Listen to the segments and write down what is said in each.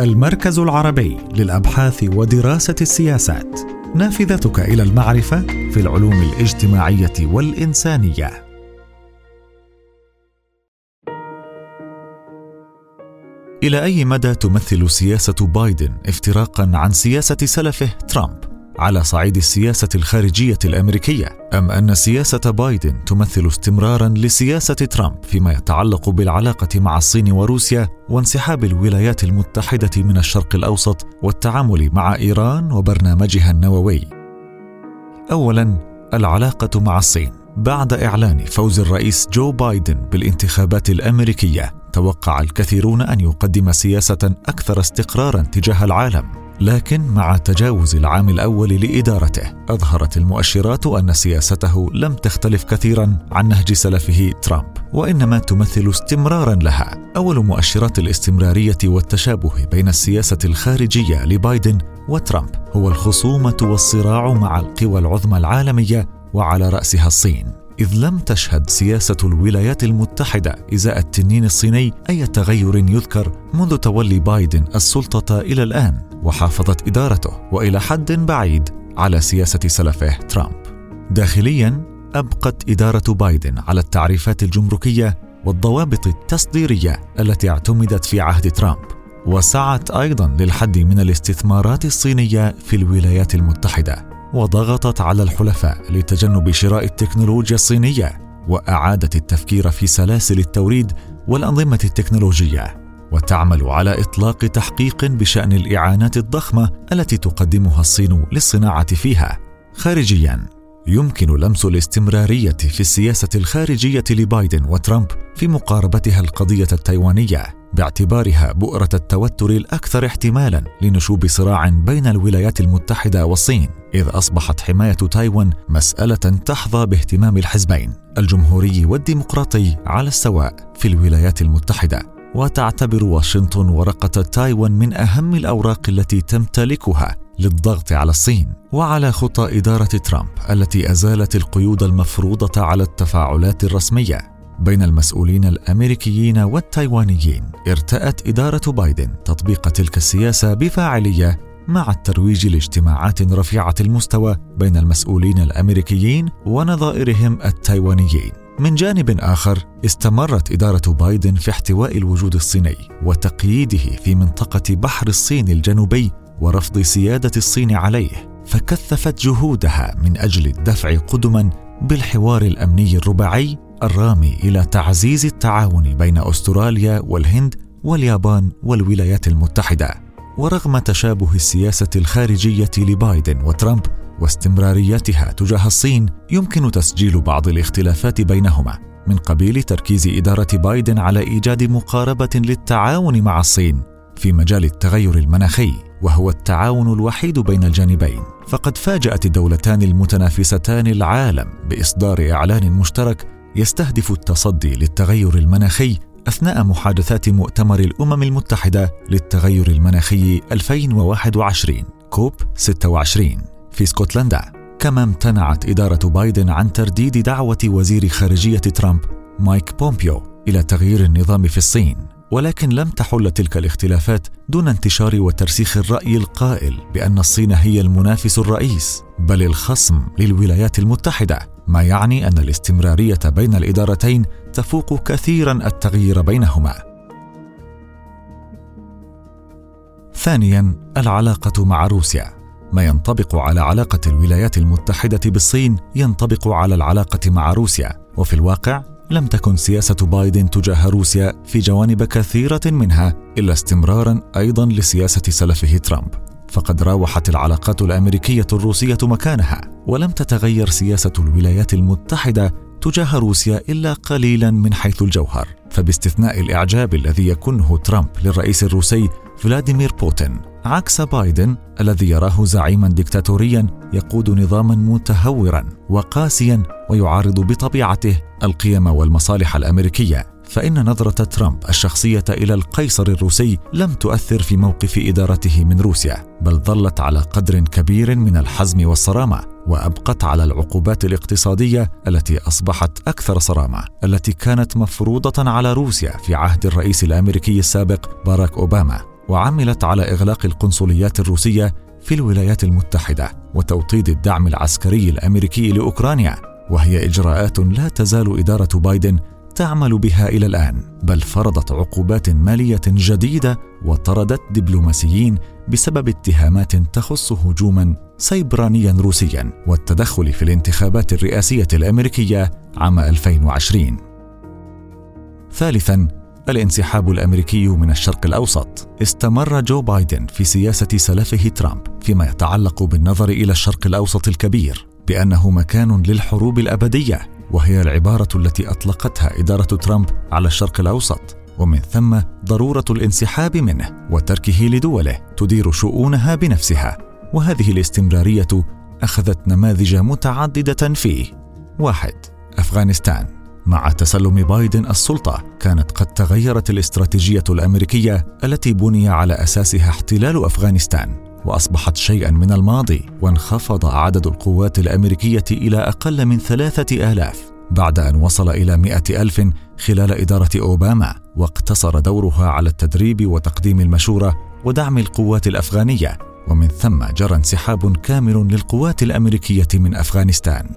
المركز العربي للأبحاث ودراسة السياسات. نافذتك إلى المعرفة في العلوم الاجتماعية والإنسانية. إلى أي مدى تمثل سياسة بايدن افتراقا عن سياسة سلفه ترامب؟ على صعيد السياسة الخارجية الأمريكية أم أن سياسة بايدن تمثل استمرارا لسياسة ترامب فيما يتعلق بالعلاقة مع الصين وروسيا وانسحاب الولايات المتحدة من الشرق الأوسط والتعامل مع إيران وبرنامجها النووي. اولا العلاقة مع الصين. بعد إعلان فوز الرئيس جو بايدن بالانتخابات الأمريكية توقع الكثيرون أن يقدم سياسة أكثر استقرارا تجاه العالم. لكن مع تجاوز العام الأول لإدارته أظهرت المؤشرات أن سياسته لم تختلف كثيرا عن نهج سلفه ترامب وإنما تمثل استمرارا لها. أول مؤشرات الاستمرارية والتشابه بين السياسة الخارجية لبايدن وترامب هو الخصومة والصراع مع القوى العظمى العالمية وعلى رأسها الصين إذ لم تشهد سياسة الولايات المتحدة إزاء التنين الصيني أي تغير يذكر منذ تولي بايدن السلطة إلى الآن. وحافظت إدارته وإلى حد بعيد على سياسة سلفه ترامب. داخليا أبقت إدارة بايدن على التعريفات الجمركية والضوابط التصديرية التي اعتمدت في عهد ترامب وسعت أيضا للحد من الاستثمارات الصينية في الولايات المتحدة وضغطت على الحلفاء لتجنب شراء التكنولوجيا الصينية وأعادت التفكير في سلاسل التوريد والأنظمة التكنولوجية. وتعمل على إطلاق تحقيق بشأن الإعانات الضخمة التي تقدمها الصين للصناعة فيها. خارجيا يمكن لمس الاستمرارية في السياسة الخارجية لبايدن وترامب في مقاربتها القضية التايوانية باعتبارها بؤرة التوتر الأكثر احتمالا لنشوب صراع بين الولايات المتحدة والصين إذ أصبحت حماية تايوان مسألة تحظى باهتمام الحزبين الجمهوري والديمقراطي على السواء في الولايات المتحدة. وتعتبر واشنطن ورقة تايوان من أهم الأوراق التي تمتلكها للضغط على الصين وعلى خطى إدارة ترامب التي أزالت القيود المفروضة على التفاعلات الرسمية. بين المسؤولين الأمريكيين والتايوانيين ارتأت إدارة بايدن تطبيق تلك السياسة بفاعلية مع الترويج لاجتماعات رفيعة المستوى بين المسؤولين الأمريكيين ونظائرهم التايوانيين. من جانب آخر استمرت إدارة بايدن في احتواء الوجود الصيني وتقييده في منطقة بحر الصين الجنوبي ورفض سيادة الصين عليه فكثفت جهودها من أجل الدفع قدما بالحوار الأمني الرباعي الرامي إلى تعزيز التعاون بين أستراليا والهند واليابان والولايات المتحدة. ورغم تشابه السياسة الخارجية لبايدن وترامب واستمراريتها تجاه الصين يمكن تسجيل بعض الاختلافات بينهما من قبيل تركيز إدارة بايدن على إيجاد مقاربة للتعاون مع الصين في مجال التغير المناخي وهو التعاون الوحيد بين الجانبين. فقد فاجأت الدولتان المتنافستان العالم بإصدار إعلان مشترك يستهدف التصدي للتغير المناخي أثناء محادثات مؤتمر الأمم المتحدة للتغير المناخي 2021 كوب 26 في اسكتلندا كما امتنعت إدارة بايدن عن ترديد دعوة وزير خارجية ترامب مايك بومبيو إلى تغيير النظام في الصين. ولكن لم تحل تلك الاختلافات دون انتشار وترسيخ الرأي القائل بأن الصين هي المنافس الرئيس بل الخصم للولايات المتحدة ما يعني أن الاستمرارية بين الإدارتين تفوق كثيرا التغيير بينهما. ثانيا العلاقة مع روسيا. ما ينطبق على علاقة الولايات المتحدة بالصين ينطبق على العلاقة مع روسيا. وفي الواقع لم تكن سياسة بايدن تجاه روسيا في جوانب كثيرة منها إلا استمرارا أيضا لسياسة سلفه ترامب. فقد راوحت العلاقات الأمريكية الروسية مكانها ولم تتغير سياسة الولايات المتحدة تجاه روسيا إلا قليلا من حيث الجوهر. فباستثناء الإعجاب الذي يكنه ترامب للرئيس الروسي فلاديمير بوتين عكس بايدن الذي يراه زعيما ديكتاتوريا يقود نظاما متهورا وقاسيا ويعارض بطبيعته القيم والمصالح الأمريكية. فإن نظرة ترامب الشخصية إلى القيصر الروسي لم تؤثر في موقف إدارته من روسيا، بل ظلت على قدر كبير من الحزم والصرامة، وأبقت على العقوبات الاقتصادية التي أصبحت أكثر صرامة، التي كانت مفروضة على روسيا في عهد الرئيس الأمريكي السابق باراك أوباما، وعملت على إغلاق القنصليات الروسية في الولايات المتحدة وتوطيد الدعم العسكري الأمريكي لأوكرانيا، وهي إجراءات لا تزال إدارة بايدن تعمل بها إلى الآن بل فرضت عقوبات مالية جديدة وطردت دبلوماسيين بسبب اتهامات تخص هجوما سيبرانيا روسيا والتدخل في الانتخابات الرئاسية الأمريكية عام 2020 ثالثا الانسحاب الأمريكي من الشرق الأوسط. استمر جو بايدن في سياسة سلفه ترامب فيما يتعلق بالنظر إلى الشرق الأوسط الكبير بأنه مكان للحروب الأبدية وهي العبارة التي أطلقتها إدارة ترامب على الشرق الأوسط. ومن ثم ضرورة الانسحاب منه وتركه لدوله تدير شؤونها بنفسها. وهذه الاستمرارية أخذت نماذج متعددة فيه. واحد أفغانستان. مع تسلم بايدن السلطة كانت قد تغيرت الاستراتيجية الأمريكية التي بني على أساسها احتلال أفغانستان وأصبحت شيئا من الماضي وانخفض عدد القوات الأمريكية إلى أقل من ثلاثة آلاف بعد أن وصل إلى مائه ألف خلال إدارة أوباما واقتصر دورها على التدريب وتقديم المشورة ودعم القوات الأفغانية ومن ثم جرى انسحاب كامل للقوات الأمريكية من أفغانستان.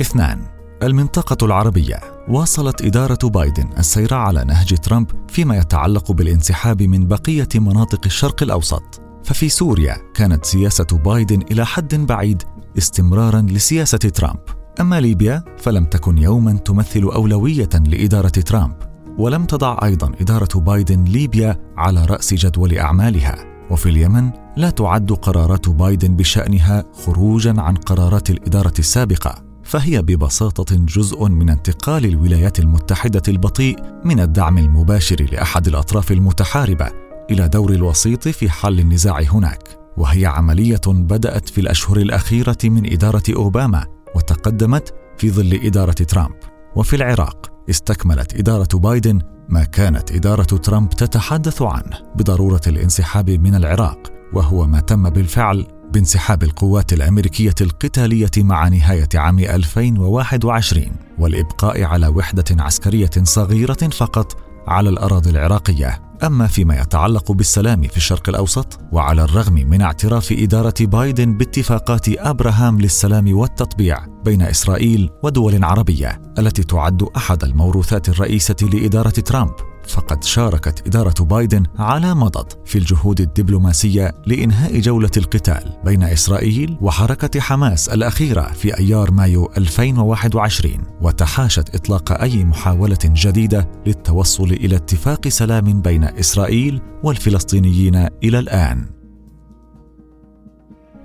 اثنان المنطقة العربية. واصلت إدارة بايدن السير على نهج ترامب فيما يتعلق بالانسحاب من بقية مناطق الشرق الأوسط. ففي سوريا كانت سياسة بايدن إلى حد بعيد استمرارا لسياسة ترامب. أما ليبيا فلم تكن يوما تمثل أولوية لإدارة ترامب. ولم تضع أيضا إدارة بايدن ليبيا على رأس جدول أعمالها. وفي اليمن لا تعد قرارات بايدن بشأنها خروجا عن قرارات الإدارة السابقة. فهي ببساطة جزء من انتقال الولايات المتحدة البطيء من الدعم المباشر لأحد الأطراف المتحاربة إلى دور الوسيط في حل النزاع هناك وهي عملية بدأت في الأشهر الأخيرة من إدارة أوباما وتقدمت في ظل إدارة ترامب. وفي العراق استكملت إدارة بايدن ما كانت إدارة ترامب تتحدث عنه بضرورة الانسحاب من العراق وهو ما تم بالفعل بانسحاب القوات الأمريكية القتالية مع نهاية عام 2021 والإبقاء على وحدة عسكرية صغيرة فقط على الأراضي العراقية. أما فيما يتعلق بالسلام في الشرق الأوسط وعلى الرغم من اعتراف إدارة بايدن باتفاقات أبراهام للسلام والتطبيع بين إسرائيل ودول عربية التي تعد أحد الموروثات الرئيسة لإدارة ترامب فقد شاركت إدارة بايدن على مضض في الجهود الدبلوماسية لإنهاء جولة القتال بين إسرائيل وحركة حماس الأخيرة في أيار مايو 2021 وتحاشت إطلاق أي محاولة جديدة للتوصل إلى اتفاق سلام بين إسرائيل والفلسطينيين إلى الآن.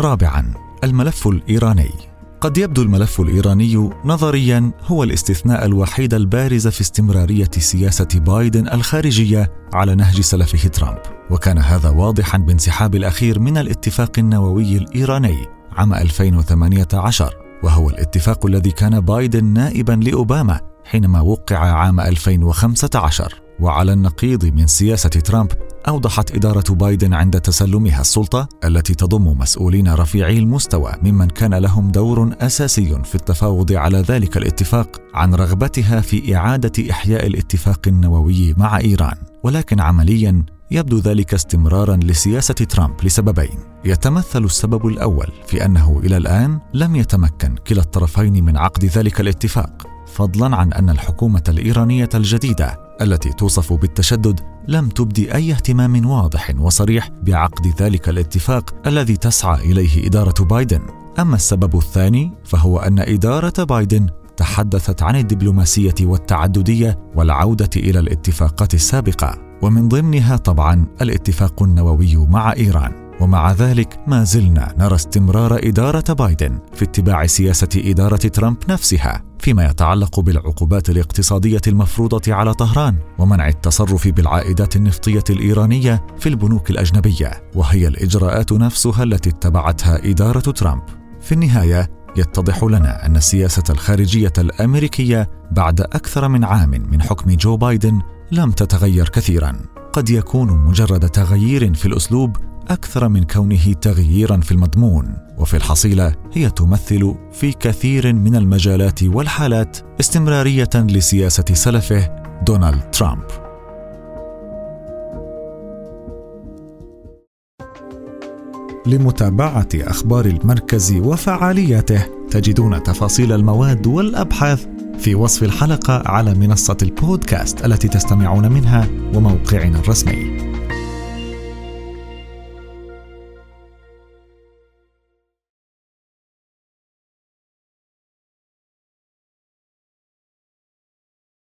رابعا الملف الإيراني قد يبدو الملف الإيراني نظريا هو الاستثناء الوحيد البارز في استمرارية سياسة بايدن الخارجية على نهج سلفه ترامب. وكان هذا واضحا بانسحاب الأخير من الاتفاق النووي الإيراني عام 2018 وهو الاتفاق الذي كان بايدن نائبا لأوباما حينما وقع عام 2015 وعلى النقيض من سياسة ترامب أوضحت إدارة بايدن عند تسلمها السلطة التي تضم مسؤولين رفيعي المستوى ممن كان لهم دور أساسي في التفاوض على ذلك الاتفاق عن رغبتها في إعادة إحياء الاتفاق النووي مع إيران، ولكن عمليا يبدو ذلك استمرارا لسياسة ترامب لسببين. يتمثل السبب الأول في أنه إلى الآن لم يتمكن كلا الطرفين من عقد ذلك الاتفاق، فضلا عن أن الحكومة الإيرانية الجديدة التي توصف بالتشدد لم تبدي أي اهتمام واضح وصريح بعقد ذلك الاتفاق الذي تسعى إليه إدارة بايدن. أما السبب الثاني فهو أن إدارة بايدن تحدثت عن الدبلوماسية والتعددية والعودة إلى الاتفاقات السابقة ومن ضمنها طبعا الاتفاق النووي مع إيران. ومع ذلك ما زلنا نرى استمرار إدارة بايدن في اتباع سياسة إدارة ترامب نفسها فيما يتعلق بالعقوبات الاقتصادية المفروضة على طهران ومنع التصرف بالعائدات النفطية الإيرانية في البنوك الأجنبية وهي الإجراءات نفسها التي اتبعتها إدارة ترامب. في النهاية يتضح لنا أن السياسة الخارجية الأمريكية بعد أكثر من عام من حكم جو بايدن لم تتغير كثيرا. قد يكون مجرد تغيير في الأسلوب أكثر من كونه تغييرا في المضمون وفي الحصيلة هي تمثل في كثير من المجالات والحالات استمرارية لسياسة سلفه دونالد ترامب. لمتابعة أخبار المركز وفعالياته تجدون تفاصيل المواد والأبحاث في وصف الحلقة على منصة البودكاست التي تستمعون منها وموقعنا الرسمي.